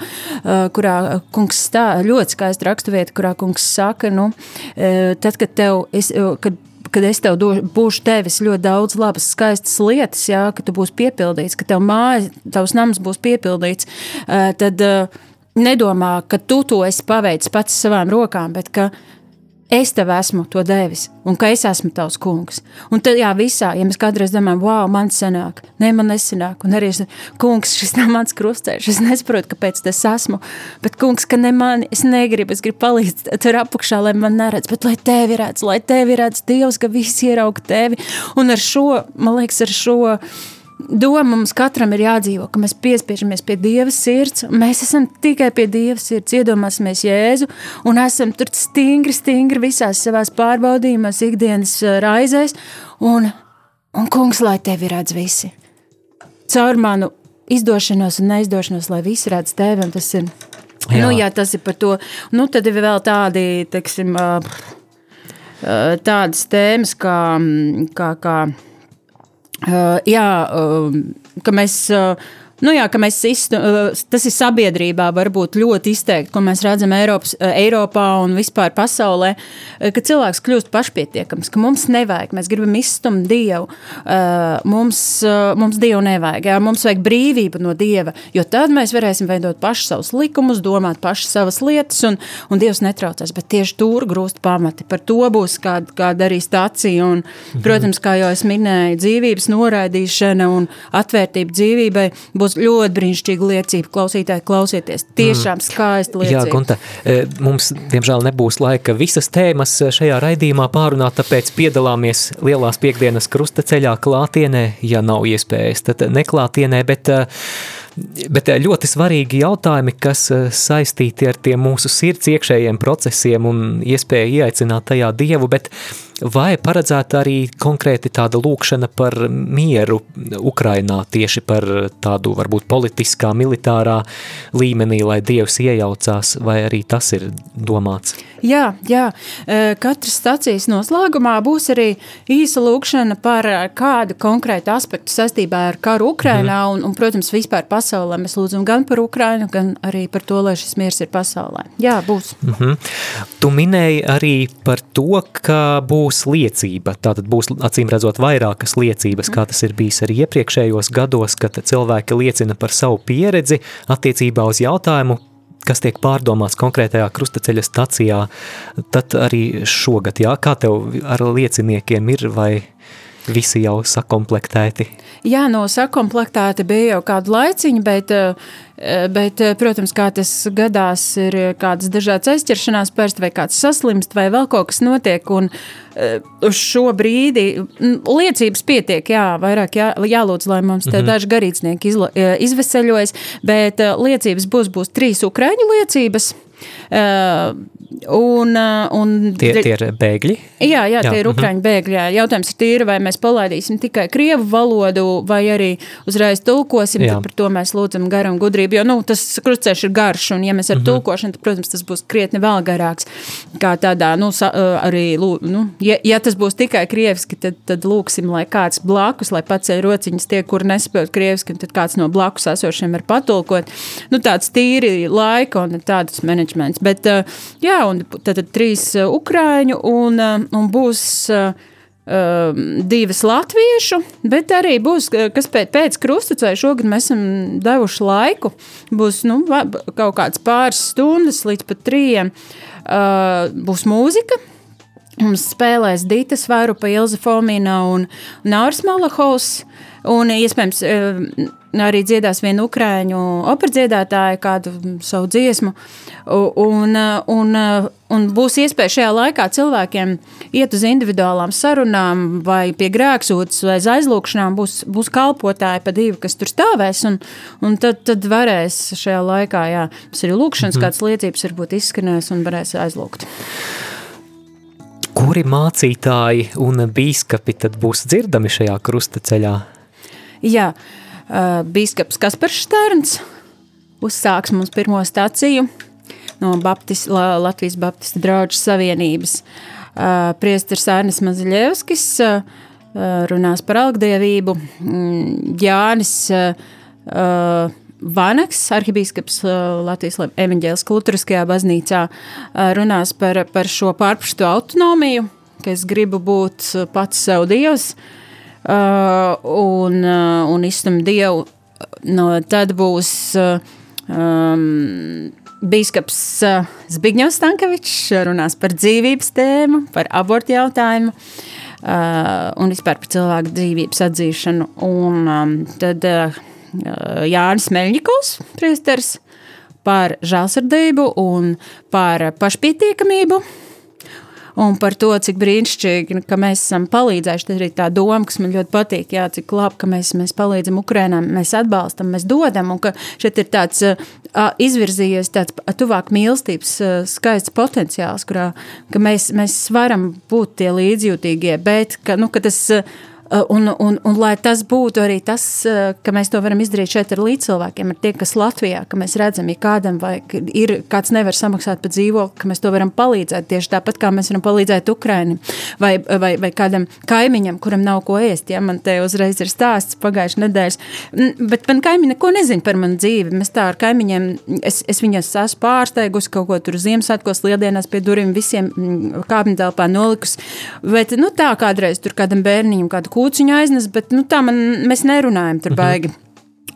kurā kungs stā, ļoti skaista rakstu vieta, kurā kungs saka, nu, tad, kad tev, es, kad kad es tev do, būšu devis ļoti daudz labas, skaistas lietas, jā, ka tu būsi piepildīts, ka tev māja, tavs nams būs piepildīts, tad nedomā, ka tu to esi paveicis pats savām rokām, bet ka es tev esmu to devis, un ka es esmu tavs kungs. Un tad, jā, visā, ja mēs kādreiz domājam, wow, man sanāk, nē, man nesanāk, un arī es, kungs, šis nav mans krustceļš, es nesaprotu, kāpēc tas esmu, bet kungs, ka ne man, es negribu, es gribu palīdzēt tur apakšā, lai man neredz, bet lai tevi redz, lai tevi redz Dievs, ka visi ieraug tevi, un ar šo, man liekas, ar šo, doma mums katram ir jādzīvo, ka mēs piespiežamies pie Dieva sirds. Mēs esam tikai pie Dieva sirds, iedomāsimies Jēzu un esam tur stingri, stingri visās savās pārbaudījumās, ikdienas raizēs. Un, un kungs, lai tevi redz visi. Caur manu izdošanos un neizdošanos, lai visi redz tevi, un tas ir, jā. nu, jā, tas ir par to. Nu, tad ir vēl tādi, teiksim, tādas tēmas kā, kā, kā Uh, jā, ka mēs nu jā, ka mēs izstu, tas ir sabiedrībā varbūt ļoti izteikti, ko mēs redzam Eiropas, Eiropā un vispār pasaulē, ka cilvēks kļūst pašpietiekams, ka mums nevajag, mēs gribam izstumt Dievu, mums, mums Dievu nevajag, jā, mums vajag brīvību no Dieva, jo tad mēs varēsim veidot paši savus likumus, domāt paši savas lietas un, un Dievs netraucēs, bet tieši tur grūst pamati, par to būs kāda, kāda arī stācija un, protams, kā jau es minēju, dzīvības noraidīšana un atvērtība dzīvībai būs ļoti brīnišķīga liecība. Klausītāji, klausieties, tiešām mm. skaista liecība.
Jā, Gunta, e, mums, diemžēl, nebūs laika visas tēmas šajā raidījumā pārunāt, tāpēc piedalāmies lielās piekdienas krustaceļā klātienē, ja nav iespējas, tad neklātienē, bet uh, Bet ļoti svarīgi jautājumi, kas saistīti ar tiem mūsu sirds iekšējiem procesiem un iespēju ieaicināt tajā Dievu, bet vai paredzēta arī konkrēti tāda lūkšana par mieru Ukrainā, tieši par tādu varbūt politiskā, militārā līmenī, lai Dievs iejaucās, vai arī tas ir domāts?
Jā, jā. E, katras stacijas noslēgumā būs arī īsa lūkšana par e, kādu konkrētu aspektu saistībā ar karu Ukrainā mm. un, un, protams, vispār pasaulē. Mēs lūdzam gan par Ukrainu, gan arī par to, lai šis miers ir pasaulē. Jā, būs. Mm
-hmm. Tu minēji arī par to, ka būs liecība. Tātad būs, acīm redzot, vairākas liecības, kā tas ir bijis arī iepriekšējos gados, kad cilvēki liecina par savu pieredzi attiecībā uz jautājumu, kas tiek pārdomāts konkrētajā krustaceļa stacijā, tad arī šogad, jā, kā tev ar lieciniekiem ir vai visi jau sakomplektēti?
Jā, no sakomplektēti bija jau kādu laiciņu, bet, eh, bet, eh, protams, kā tas gadās, ir kādas dažādas aizķeršanās pērst vai kāds saslimst vai vēl kaut kas notiek, un eh, uz šo brīdi liecības pietiek, jā, vairāk jā, jālūdz, lai mums te mm -hmm. daži garīdznieki izla, izveseļojas, bet liecības būs, būs trīs ukraiņu liecības, un, uh, un,
tie, tie ir bēgļi?
Jā, jā, tie jā. ir mhm. ukraiņu bēgļi. Jā. Jautājums ir tīri, vai mēs palaidīsim tikai krievu valodu, vai arī uzreiz tulkosim. Par to mēs lūdzam garu un gudrību. Jo nu, tas kruceļš ir garš, un ja mēs ar mm -hmm. tulkošanu, tad, protams, tas būs krietni vēl garāks. Kā tādā, nu, sa, arī, nu, ja, ja tas būs tikai krieviski, tad, tad lūksim, lai kāds blakus, lai paceļ rociņas tie, kur nesaprot krieviski, tad kāds no blakus esošiem var patulkot. Nu, tāds tīri laika un tādas menedžments. Bet, eh, jā, un tad, tad trīs eh, ukrāņu un, eh, un būs uh, divas latviešu, bet arī būs, kas pēc, pēc krustaceļa šogad mēs esam devuši laiku. Būs nu, kaut kāds pāris stundas līdz pat trījiem. Uh, būs mūzika, Mums spēlēs Dita Svarupa, Ilza Fomina un Nārs Malahovs. Un iespējams arī dziedās viena ukrāņu operdziedātāja kādu savu dziesmu. Un, un, un būs iespēja šajā laikā cilvēkiem iet uz individuālām sarunām, vai pie grēksūdzes, vai aizlūgšanām. Būs, būs kalpotāji pa divi, kas tur stāvēs. Un, un tad, tad varēs šajā laikā, jā, tas ir lūkšanas, mm. kādas liecības varbūt izskanēs un varēs aizlūgt.
Kuri mācītāji un bīskapi tad būs dzirdami šajā krustaceļā?
Jā, uh, uh, Bīskaps Kaspars Štērns uzsāks mums pirmo staciju no Baptis, Latvijas Baptistu draugu savienības. Uh, Priesteris Ārnis Mazaļevskis uh, runās par algdievību. Mm, Jānis uh, Vanaks, arhibīskaps Latvijas evaņģēlas kultūriskajā baznīcā, runās par, par šo pārprastu autonomiju, ka es gribu būt pats sev dievs, uh, un, uh, un izstam Dievu. No, tad būs uh, um, Bīskaps uh, Zbigņevs Stankevičs runās par dzīvības tēmu, par abortu jautājumu uh, un vispār par cilvēku dzīvības atzīšanu. Un um, tad uh, Jānis Meļņikovs, priesteris, par žēlsirdību un par pašpietiekamību un par to, cik brīnišķīgi, ka mēs esam palīdzējuši. Tas arī tā doma, kas man ļoti patīk, jā, cik labi, ka mēs, mēs palīdzam Ukrainām, mēs atbalstam, mēs dodam, un ka šeit ir tāds uh, izvirzījies tāds tuvāk mīlestības uh, skaists potenciāls, kurā mēs, mēs varam būt tie līdzjūtīgie, bet ka, nu, ka tas Uh, un, un, un lai tas būtu arī tas, uh, ka mēs to varam izdarīt šeit ar līdzcilvēkiem, ar tiem, kas Latvijā, ka mēs redzam, ja kādam vai ir kāds nevar samaksāt par dzīvokli, ka mēs to varam palīdzēt tieši tāpat, kā mēs varam palīdzēt Ukrainim vai, vai, vai kādam kaimiņam, kuram nav ko ēst. Ja man te uzreiz ir stāsts pagājušajā nedēļas, bet man kaimiņi neko nezina par manu dzīvi. Mēs tā ar kaimiņiem, es, es viņas esmu pārsteigusi kaut ko tur Ziemassvētkos, lieldienās pie durvīm visiem mm, kāpņu telpā nolikus. Bet, nu, tā kādreiz tur kādam bērniņam kādu kūciņu aiznes, bet, nu, tā man, mēs nerunājam tur mhm. baigi. Mhm.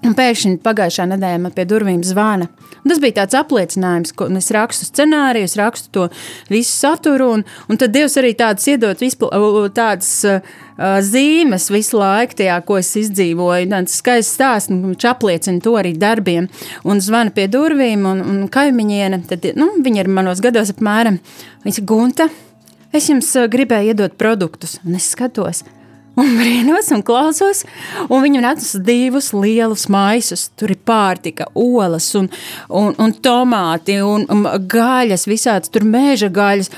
Un pēkšņi pagājušā nedēļā man pie durvīm zvana. Un tas bija tāds apliecinājums, ka es rakstu scenāriju, es rakstu to visu saturu, un, un tad Dievs arī tādas iedod vispla, tādas uh, zīmes visu laiku, tajā, ko es izdzīvoju. Tas skaists stāsts, un viņš apliecina to arī darbiem. Un zvana pie durvīm, un, un kaimiņiene, tad, nu, viņa ir manos gados apmēram, viņa saka, Gunta, es jums gribēju iedot produktus, un es skatos, un brīnos un klausos. Un viņi man atnesa divus lielus maisus. Tur ir pārtika, olas, un, un, un tomāti, un, un gaļas, visādas tur meža gaļas,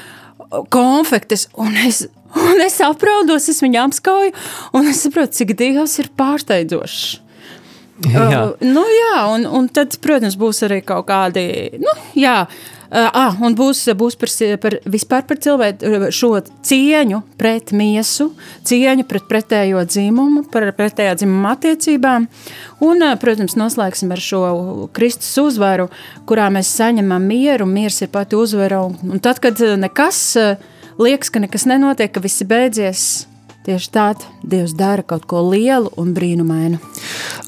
konfektes. Un es, un es apraudos, es viņu apskauju, un es saprotu, cik Dievs ir pārsteidzošs. Jā. Uh, nu, jā, un, un tad, protams, būs arī kaut kādi, nu, jā, ah, un būs, būs par, par, vispār par cilvēku šo cieņu pret miesu, cieņu pret pretējo dzimumu, par pretējā dzimuma attiecībām. Un, uh, protams, noslēgsim ar šo Kristus uzvaru, kurā mēs saņemam mieru. Miers ir pati uzvara. Un tad, kad nekas liekas, ka nekas nenotiek, ka viss ir beidzies, Tieši tādā Dievs dara kaut ko lielu un brīnumainu.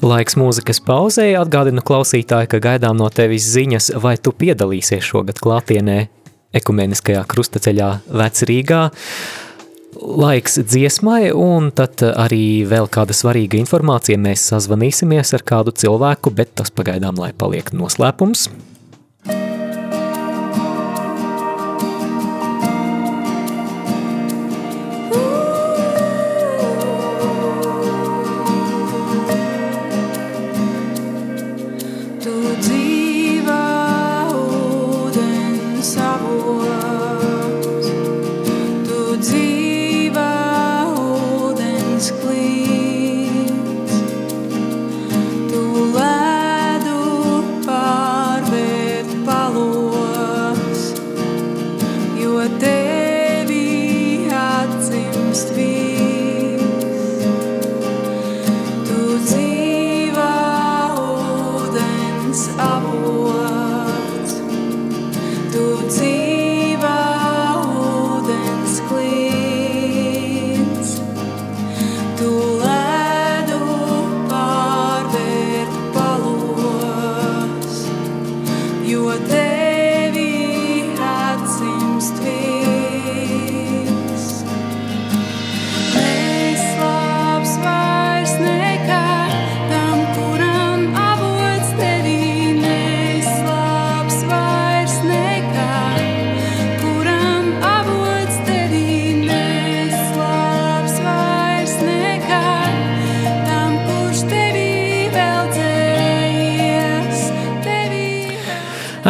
Laiks mūzikas pauzē atgādina klausītāji, ka gaidām no tevis ziņas, vai tu piedalīsies šogad klātienē ekumeniskajā krustaceļā Vecrīgā. Laiks dziesmai, un tad arī vēl kāda svarīga informācija. Mēs sazvanīsimies ar kādu cilvēku, bet tas pagaidām lai paliek noslēpums.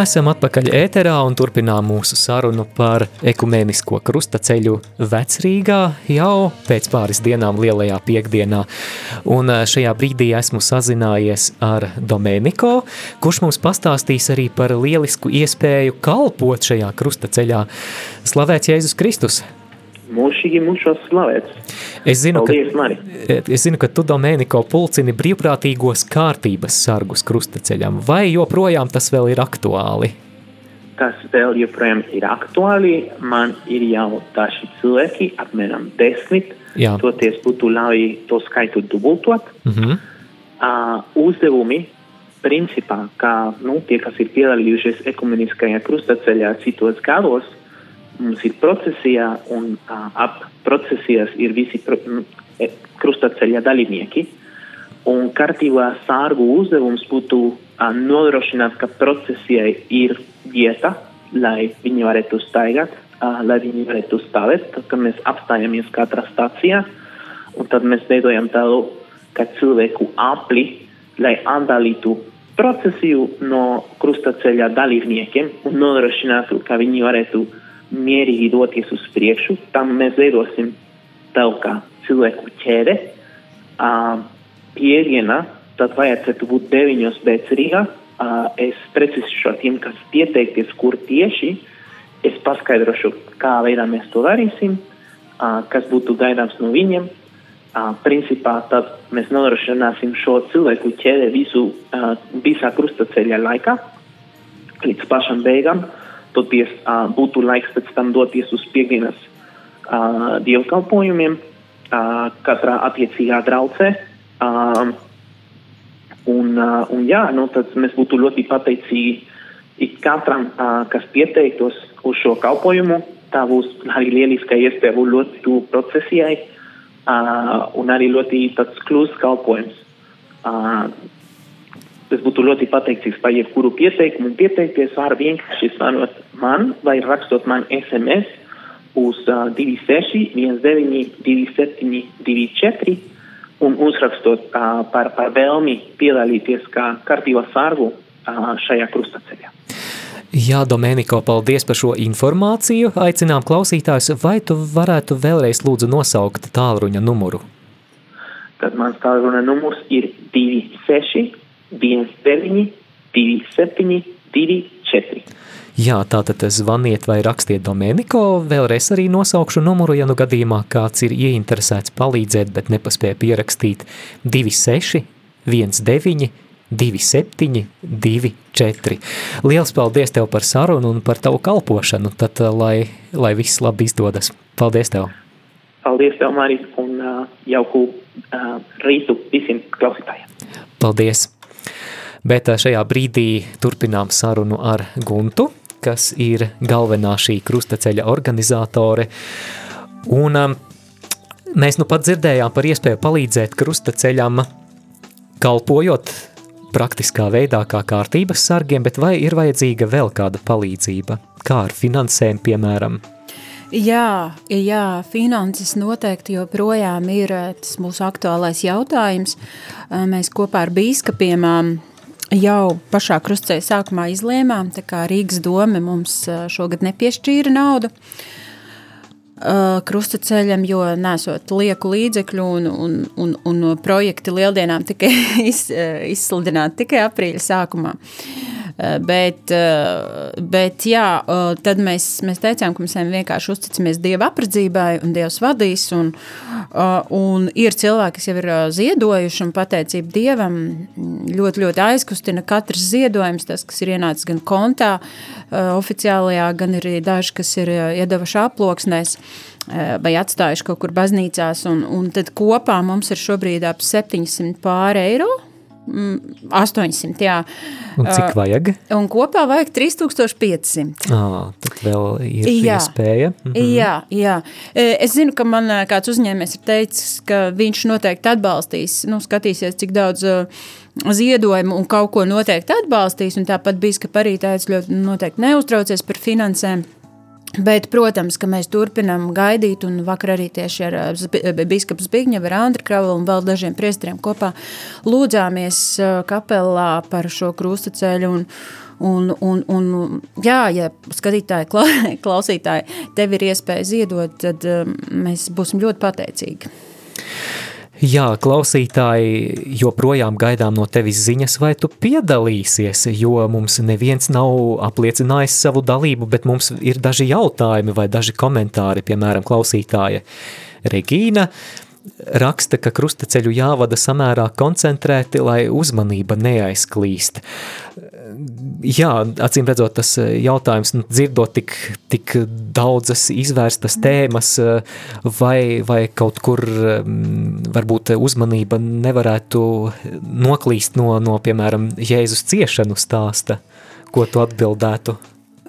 Esam atpakaļ ēterā un turpinām mūsu sarunu par ekumēnisko krustaceļu Vecrīgā jau pēc pāris dienām lielajā piekdienā. Un eh, šajā brīdī esmu sazinājies ar Domēniko, kurš mums pastāstīs arī par lielisku iespēju kalpot šajā krustaceļā. Slavēts Jēzus Kristus!
Mūžīgi mūžos slavēts.
Es zinu,
Paldies,
ka,
Mari.
es zinu, ka tu, Domēniko, pulcini brīvprātīgos kārtības sargus krustaceļam. Vai joprojām tas vēl ir aktuāli?
Tas vēl joprojām ir aktuāli. Man ir jau daži cilvēki, apmēram desmit. Jā. Toties būtu labi to skaitu dubultot. Mm -hmm. uh, uzdevumi, principā, kā nu, tie, kas ir piedalījušies ekumeniskajā krustaceļā citos gados, mums ir procesijā, un uh, ap procesijas ir visi pro, e, krustaceļa dalībnieki. Un kārtībā sārgu uzdevums būtu uh, nodrošināt, ka procesijai ir vieta, lai viņi varētu staigāt, uh, lai viņi varētu stāvēt, tad, kad mēs apstājamies katrā stācijā, un tad mēs veidojam tādu, kā cilvēku apli, lai atdalītu procesiju no krustaceļa dalībniekiem un nodrošinātu, ka viņi varētu uh, mierīgi doties uz priekšu, tam mēs veidosim tev kā cilvēku ķēde, uh, pieriena, tad vajadzētu būt deviņos pēc Rīgā. Uh, es precizēšu tiem, kas pieteikties, kur tieši. Es paskaidrošu, kā veidā mēs to darīsim, uh, kas būtu gaidāms no viņiem. Uh, principā tad mēs nodrošināsim šo cilvēku ķēdi visu uh, visā krustaceļa laikā, līdz pašam beigām. Toties uh, būtu laiks pēc tam doties uz piekdienas uh, dievkalpojumiem uh, katrā attiecīgā draudzē. Uh, un, uh, un jā, nu, tad mēs būtu ļoti pateicīgi ik katram, uh, kas pieteiktos uz šo kalpojumu. Tā būs arī lieliska iespēja būt ļoti tuvu procesijai uh, un arī ļoti tāds klūs kalpojums. Uh, es būtu ļoti pateicīgs par jebkuru pieteikumu. Pieteikties var vienkārši zvanot man vai rakstot man SMS uz uh, 26, 19, 27, 24 un uzrakstot uh, par, par vēlmi piedalīties kā kārtībā sargu uh, šajā krustaceļā.
Jā, Domēniko, paldies par šo informāciju. Aicinām klausītājus, vai tu varētu vēlreiz lūdzu nosaukt tālruņa numuru?
Tad mans tālruņa numurs ir 26, 19, 27, 24.
Jā, tātad zvaniet vai rakstiet Domēniko, vēlreiz arī nosaukšu numuru, ja nu gadījumā kāds ir ieinteresēts palīdzēt, bet nepaspēja pierakstīt 26, 19, 27, 24. Liels paldies tev par sarunu un par tavu kalpošanu, tad lai, lai viss labi izdodas. Paldies tev!
Paldies tev, Mārija, un uh, jauku uh, rītu visiem klausītājiem.
Paldies! Bet šajā brīdī turpinām sarunu ar Guntu, kas ir galvenā šī krustaceļa organizātore. Un um, mēs nu pat dzirdējām par iespēju palīdzēt krustaceļam, kalpojot praktiskā veidā kā kārtības sargiem, bet vai ir vajadzīga vēl kāda palīdzība, kā ar finansēm, piemēram?
Jā, jā, finanses noteikti joprojām ir tas mūsu aktuālais jautājums. Mēs kopā ar bīskapiem jau pašā krustceļa sākumā izlēmām, kā Rīgas dome mums šogad nepiešķīra naudu. Krustaceļam, jo nesot lieku līdzekļu un, un, un, un projekti lieldienām tikai iz, izsludināti tikai aprīļa sākumā. Uh, bet, bet jā, tad mēs, mēs teicām, ka mēs vienkārši uzticamies Dieva apredzībai un Dievs vadīs. Un, un ir cilvēki, kas jau ir ziedojuši un pateicību Dievam ļoti, ļoti aizkustina katrs ziedojums, tas, kas ir ienācis gan kontā oficiālajā, gan arī daži, kas ir iedevuši aploksnēs vai atstājuši kaut kur baznīcās. Un, un tad kopā mums ir šobrīd ap 700 pāri eiro. 800, mm, jā.
Un cik vajag?
Un kopā vajag 3500.
À, tad vēl ir jā. iespēja.
Mhm. Jā, jā. Es zinu, ka man kāds uzņēmējs ir teicis, ka viņš noteikti atbalstīs, nu, skatīsies, cik daudz ziedojumu un kaut ko noteikti atbalstīs. Un tāpat bija, ka arī teica, ļoti noteikti neuztraucies par finansēm. Bet, protams, ka mēs turpinām gaidīt, un vakar arī tieši ar biskupu Zbigņevu, ar Andru Kravu un vēl dažiem priestriem kopā lūdzāmies kapelā par šo krustaceļu. Un, un, un, un, jā, ja skatītāji, klausītāji, tev ir iespēja ziedot, tad mēs būsim ļoti pateicīgi.
Jā, klausītāji, joprojām gaidām no tevis ziņas, vai tu piedalīsies, jo mums neviens nav apliecinājis savu dalību, bet mums ir daži jautājumi vai daži komentāri, piemēram, klausītāja Regīna raksta, ka krustaceļu jāvada samērā koncentrēti, lai uzmanība neaizklīst jā, acīm redzot, tas eh, jautājums, nu, dzirdot tik, tik daudzas izvērstas tēmas, eh, vai, vai kaut kur mm, varbūt uzmanība nevarētu noklīst no, no, piemēram, Jēzus ciešanu stāsta, ko tu atbildētu?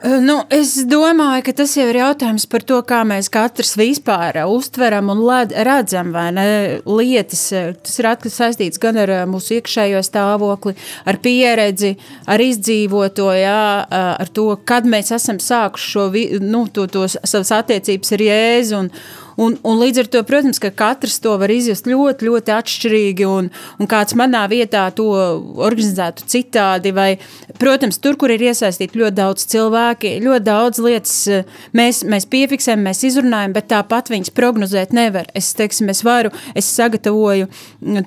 Nu, es domāju, ka tas jau ir jautājums par to, kā mēs katrs vispār uztveram un redzam ne, lietas. Tas ir saistīts gan ar mūsu iekšējo stāvokli, ar pieredzi, ar izdzīvoto, jā, ar to, kad mēs esam sākuši šo nu, to, to savas attiecības ar Jēzu. Un, Un, un līdz ar to, protams, ka katrs to var izjust ļoti, ļoti atšķirīgi, un, un kāds manā vietā to organizētu citādi. Vai, protams, tur, kur ir iesaistīti ļoti daudz cilvēki, ļoti daudz lietas mēs, mēs piefiksējam, mēs izrunājam, bet tāpat viņas prognozēt nevar. Es, teiksim, es varu, es sagatavoju,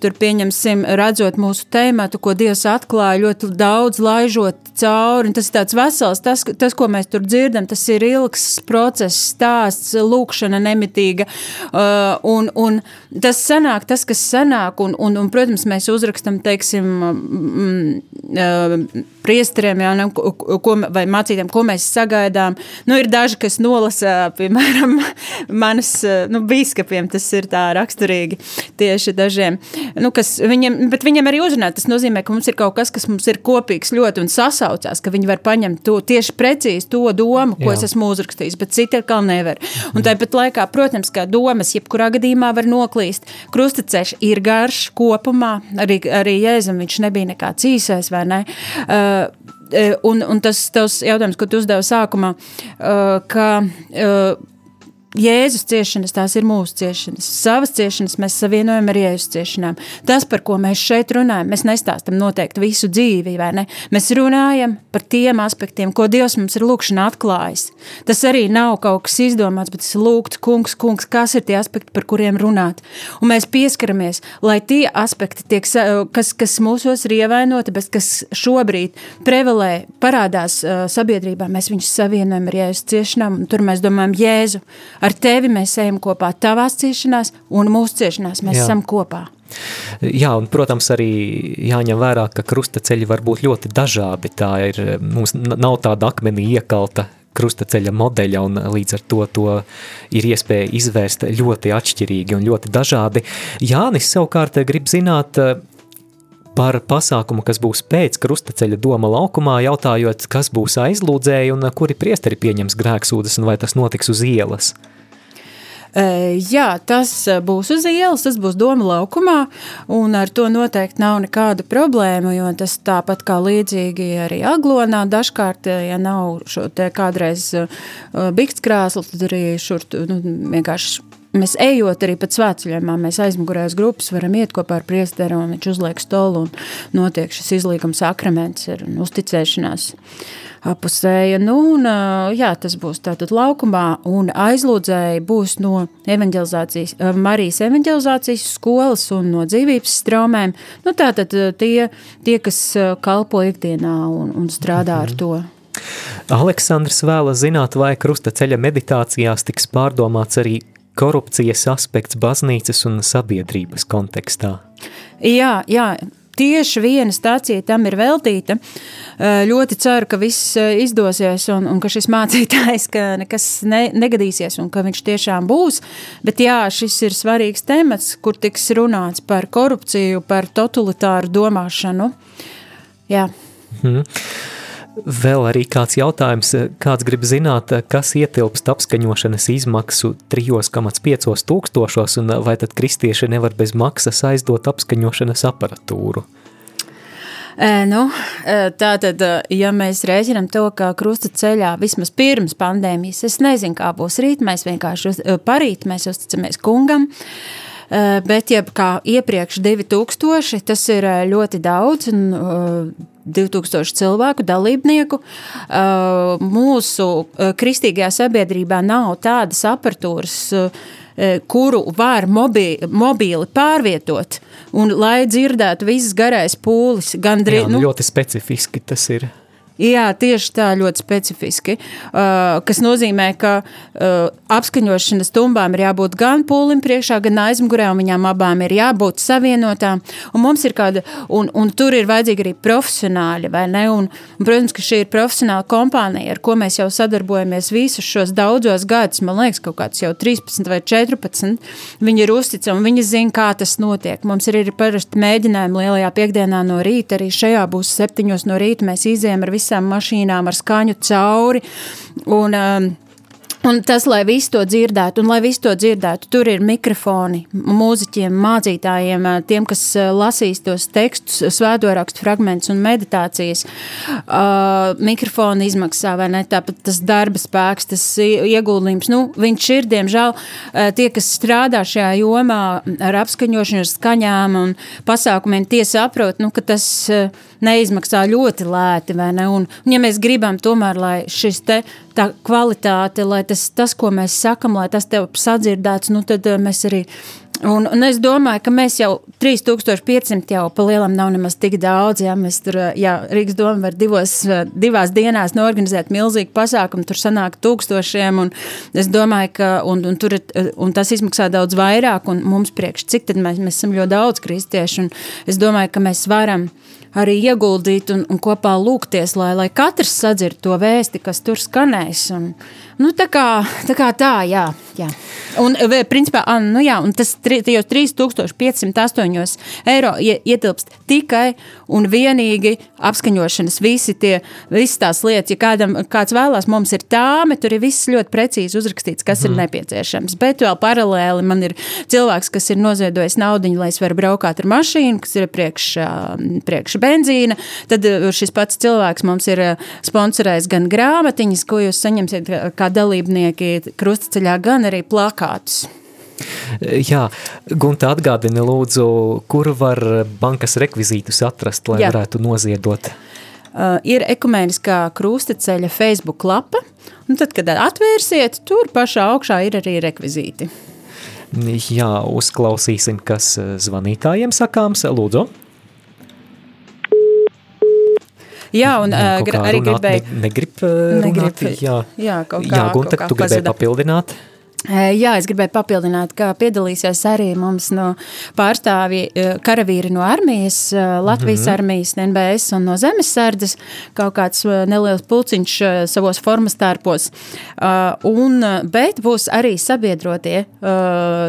tur pieņemsim, redzot mūsu tēmatu, ko Dievs atklāja ļoti daudz, laižot cauri. Tas ir tāds vesels, tas, tas, ko mēs tur dzirdam, tas ir ilgs process, stāsts, lūkšana nemitīga. Uh, un, un tas sanāk, tas, kas sanāk, un, un, un protams, mēs uzrakstam, teiksim, mm, uh, priesteriem, jā, ne, ko, vai mācītiem, ko mēs sagaidām. Nu, ir daži, kas nolasa, piemēram, manas nu, biskupiem, tas ir tā raksturīgi tieši dažiem. Nu, viņiem, bet viņiem arī uzrunāt, tas nozīmē, ka mums ir kaut kas, kas mums ir kopīgs ļoti un sasaucās, ka viņi var paņemt to tieši precīzi to domu, ko Jā. es esmu uzrakstījis, bet citi atkal nevar. Un tāpat laikā, protams, kā domas, jebkurā gadījumā var noklīst. Krustaceļš ir garš kopumā, arī, arī Jēzum viņš nebija nekāds īsais, vai ne? Uh, Uh, un, un tas tavs jautājums, ko tu uzdevi sākumā, uh, ka uh, Jēzus ciešanas, tās ir mūsu ciešanas. Savas ciešanas mēs savienojam ar Jēzus ciešanām. Tas, par ko mēs šeit runājam, mēs nestāstam noteikti visu dzīvi, vai ne? Mēs runājam par tiem aspektiem, ko Dievs mums ir lūkšanā atklājis. Tas arī nav kaut kas izdomāts, bet tas ir lūgts, kungs, kungs, kas ir tie aspekti, par kuriem runāt. Un mēs pieskaramies, lai tie aspekti, tiek, kas, kas mūsos ir ievainoti, bet kas šobrīd prevalē, parādās uh, sabiedrībā, mēs viņus savienojam ar Jēzus ciešanām, un tur mēs domājam Jēzu ar tevi mēs ejam kopā tavās ciešanās, un mūsu ciešanās mēs Jā. esam kopā.
Jā, un, protams, arī jāņem vērā, ka krustaceļi var būt ļoti dažādi. Tā ir, mums nav tāda akmenī iekalta krustaceļa modeļa, un līdz ar to to ir iespēja izvērst ļoti atšķirīgi un ļoti dažādi. Jānis savukārt grib zināt, par pasākumu, kas būs pēc krustaceļa doma laukumā, jautājot, kas būs aizlūdzēji un kuri priesteri pieņems grēksūdas un vai tas notiks uz ielas.
Jā, tas būs uz ielas, tas būs doma laukumā, un ar to noteikti nav nekāda problēma, jo tas tāpat kā līdzīgi arī aglonā, dažkārt, ja nav šo te kādreiz biktskrāslu, tad arī šur nu, vienkārši mēs ejot arī pat svētceļojumā, mēs aizmugurējās grupas varam iet kopā ar priesteru, un viņš uzliek stolu, un notiek šis izlīguma sakraments ir uzticēšanās apusēja. Nu, un, jā, tas būs tātad laukumā, un aizlūdzēji būs no evanģelizācijas, Marijas evanģelizācijas skolas un no dzīvības straumēm. Nu, tātad tie, tie, kas kalpo ikdienā un, un strādā mhm. ar to.
Aleksandrs vēlas zināt, vai krustaceļa meditācijās tiks pārdomāts arī korupcijas aspekts baznīcas un sabiedrības kontekstā.
Jā, jā, tieši viena stācija tam ir veltīta. Ļoti ceru, ka viss izdosies un, un ka šis mācītājs ka nekas ne, negadīsies un ka viņš tiešām būs. Bet jā, šis ir svarīgs temats, kur tiks runāts par korupciju, par totalitāru domāšanu. Jā. Hmm.
Vēl arī kāds jautājums, kāds grib zināt, kas ietilpst apskaņošanas izmaksu 3,5 tūkstošos, un vai tad kristieši nevar bez maksas aizdot apskaņošanas aparatūru?
E, nu, tā tad, ja mēs rēķinām to, ka krusta ceļā vismaz pirms pandēmijas, es nezinu, kā būs rīt, mēs vienkārši parīt, mēs uzticamies kungam, bet ja kā iepriekš 2000, tas ir ļoti daudz, un 2000 cilvēku dalībnieku. Mūsu kristīgajā sabiedrībā nav tādas aparatūras, uh, kuru var mobī, mobīli pārvietot, un lai dzirdētu visas garais pūlis. Gandrīz,
Jā, nu, ļoti specifiski tas ir.
Jā, tieši tā, ļoti specifiski. Uh, kas nozīmē, ka uh, apskaņošanas tumbām ir jābūt gan pūlim priekšā, gan aizmugurē, un viņām abām ir jābūt savienotām. Un mums ir kāda, un, un tur ir vajadzīgi arī profesionāļi, vai ne? Un, un, protams, ka šī ir profesionāla kompānija, ar ko mēs jau sadarbojamies visus šos daudzos gadus, man liekas, kaut kāds jau 13 vai 14. Viņi ir uzticami, viņi zina, kā tas notiek. Mums ir arī parasti mēģinājumi lielajā piekdienā no rīta, arī šajā būs septiņos no rīta, mēs izējām ar visiem visām mašīnām ar skaņu cauri. Un, um, Un tas, lai visi to dzirdētu, un lai visi to dzirdētu, tur ir mikrofoni mūziķiem, mācītājiem, tiem, kas lasīs tos tekstus, svētdienas fragmentus un meditācijas. Uh, mikrofona izmaksā, vai ne? Tāpat tas darba spēks, tas ieguldījums. Nu, viņš ir, diemžēl, tie, kas strādā šajā jomā ar apskaņošanu, ar skaņām un pasākumiem, tie saprot, nu, ka tas neizmaksā ļoti lēti, vai ne? Un, un ja mēs gribam tomēr, lai šis te tā kvalitāte, lai tas, tas, ko mēs sakam, lai tas tev sadzirdēts, nu tad eh, mēs arī. Un, un es domāju, ka mēs jau 3500 jau pa lielam nav nemaz tik daudz. Jā, mēs tur, eh, jā, Rīgas doma var divos, eh, divās dienās norganizēt milzīgu pasākumu, tur sanāk tūkstošiem, un es domāju, ka, un, un, tur, un tas izmaksā daudz vairāk, un mums priekš, cik tad mēs, mēs esam ļoti daudz kristieši, un es domāju, ka mēs varam arī ieguldīt un, un kopā lūgties, lai, lai katrs sadzird to vēsti, kas tur skanēs. Un, nu, tā, kā, tā kā tā, jā. jā. Un, principā, nu, jā, un tas tajos 3508 eiro ietilpst tikai un vienīgi apskaņošanas, visi tie, visas tās lietas. Ja kādam, kāds vēlās, mums ir tāme, tur ir viss ļoti precīzi uzrakstīts, kas mm. ir mhm. nepieciešams. Bet vēl paralēli man ir cilvēks, kas ir noziedojis naudu, lai es varu braukāt ar mašīnu, kas ir priekš, priekš benzīna. Tad šis pats cilvēks mums ir sponsorējis gan grāmatiņas, ko jūs saņemsiet kā dalībnieki krustaceļā, gan arī plakātus.
Jā, Gunta atgādina lūdzu, kur var bankas rekvizītus atrast, lai Jā. varētu noziedot.
Uh, ir ekumēniskā krustaceļa Facebook lapa, un tad, kad atvērsiet, tur pašā augšā ir arī rekvizīti.
Jā, uzklausīsim, kas zvanītājiem sakāms. Lūdzu.
Jā, un jā, uh, arī gribēju.
Ne, negrib runāt, negrib, jā.
Jā, kaut kā.
Jā, Gunta, tu gribēji papildināt?
Jā, es gribēju papildināt, ka piedalīsies arī mums no pārstāvji karavīri no armijas, Latvijas mm -hmm. armijas, NBS un no zemesardzes, kaut kāds neliels pulciņš savos formas tārpos. Un, bet būs arī sabiedrotie,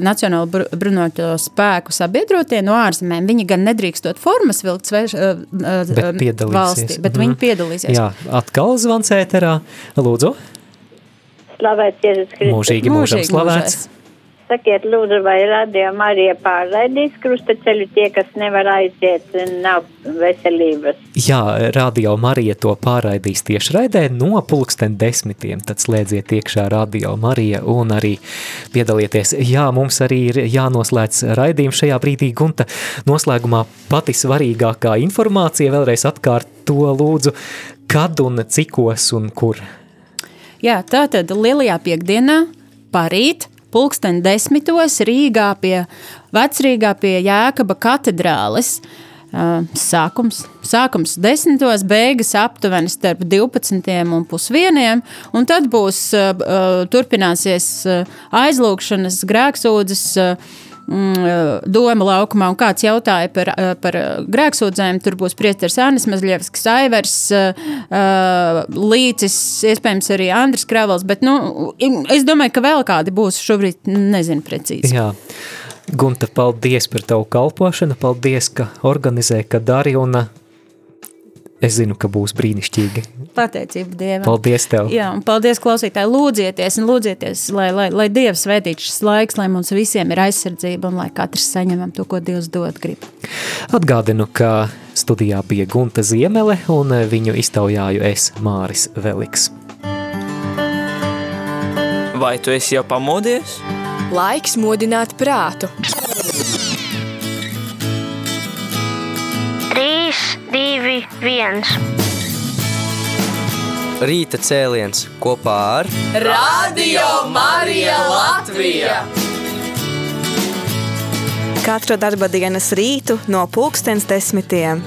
Nacionāla bruņoto spēku sabiedrotie no ārzemēm. Viņi gan nedrīkstot formas vilkt sveš, bet valstī, bet mm -hmm. viņi piedalīsies.
Jā, atkal zvans ēterā. Lūdzu.
Slavēts Jēzus Kristus.
Mūžīgi mūžam slavēts.
Sakiet, lūdzu, vai radio Marija pārraidīs krustaceļu tie, kas nevar aiziet, nav veselības?
Jā, radio Marija to pārraidīs tieši raidē no pulksten desmitiem, tad slēdziet iekšā radio Marija un arī piedalieties. Jā, mums arī ir jānoslēdz raidījums šajā brīdī, Gunta, noslēgumā pati svarīgākā informācija, vēlreiz atkārt to lūdzu, kad un cikos un kur?
Jā, tā tad lielajā piekdienā parīt pulksten desmitos Rīgā pie Vecrīgā pie Jēkaba katedrāles. Sākums, sākums desmitos, beigas aptuveni starp 12 un pusvieniem, un tad būs, turpināsies aizlūkšanas, grēksūdzes, doma laukumā, un kāds jautāja par, eh, par grēksūdzēm. Tur būs priesteris Annis Mazļevskis, Aivers, eh, Līcis, iespējams arī Andris Kravels, bet nu, es domāju, ka vēl kādi būs šobrīd, nezinu precīzi.
Jā. Gunta, paldies par tavu kalpošanu, paldies, ka organizē, ka dari, un Es zinu, ka būs brīnišķīgi.
Pateicība Dievam.
Paldies tev.
Jā, un paldies klausītāji. Lūdzieties un lūdzieties, lai, lai, lai Dievs svētītu šis laiks, lai mums visiem ir aizsardzība un lai katrs saņemam to, ko Dievs dod grib.
Atgādinu, ka studijā bija Gunta Ziemele un viņu iztaujāju es Māris Veliks.
Vai tu esi jau pamodies? Laiks modināt prātu.
2, 1.
Rīta cēliens kopā ar
Radio Marija Latvija.
Katru darba dienas rītu no pulkstens desmitiem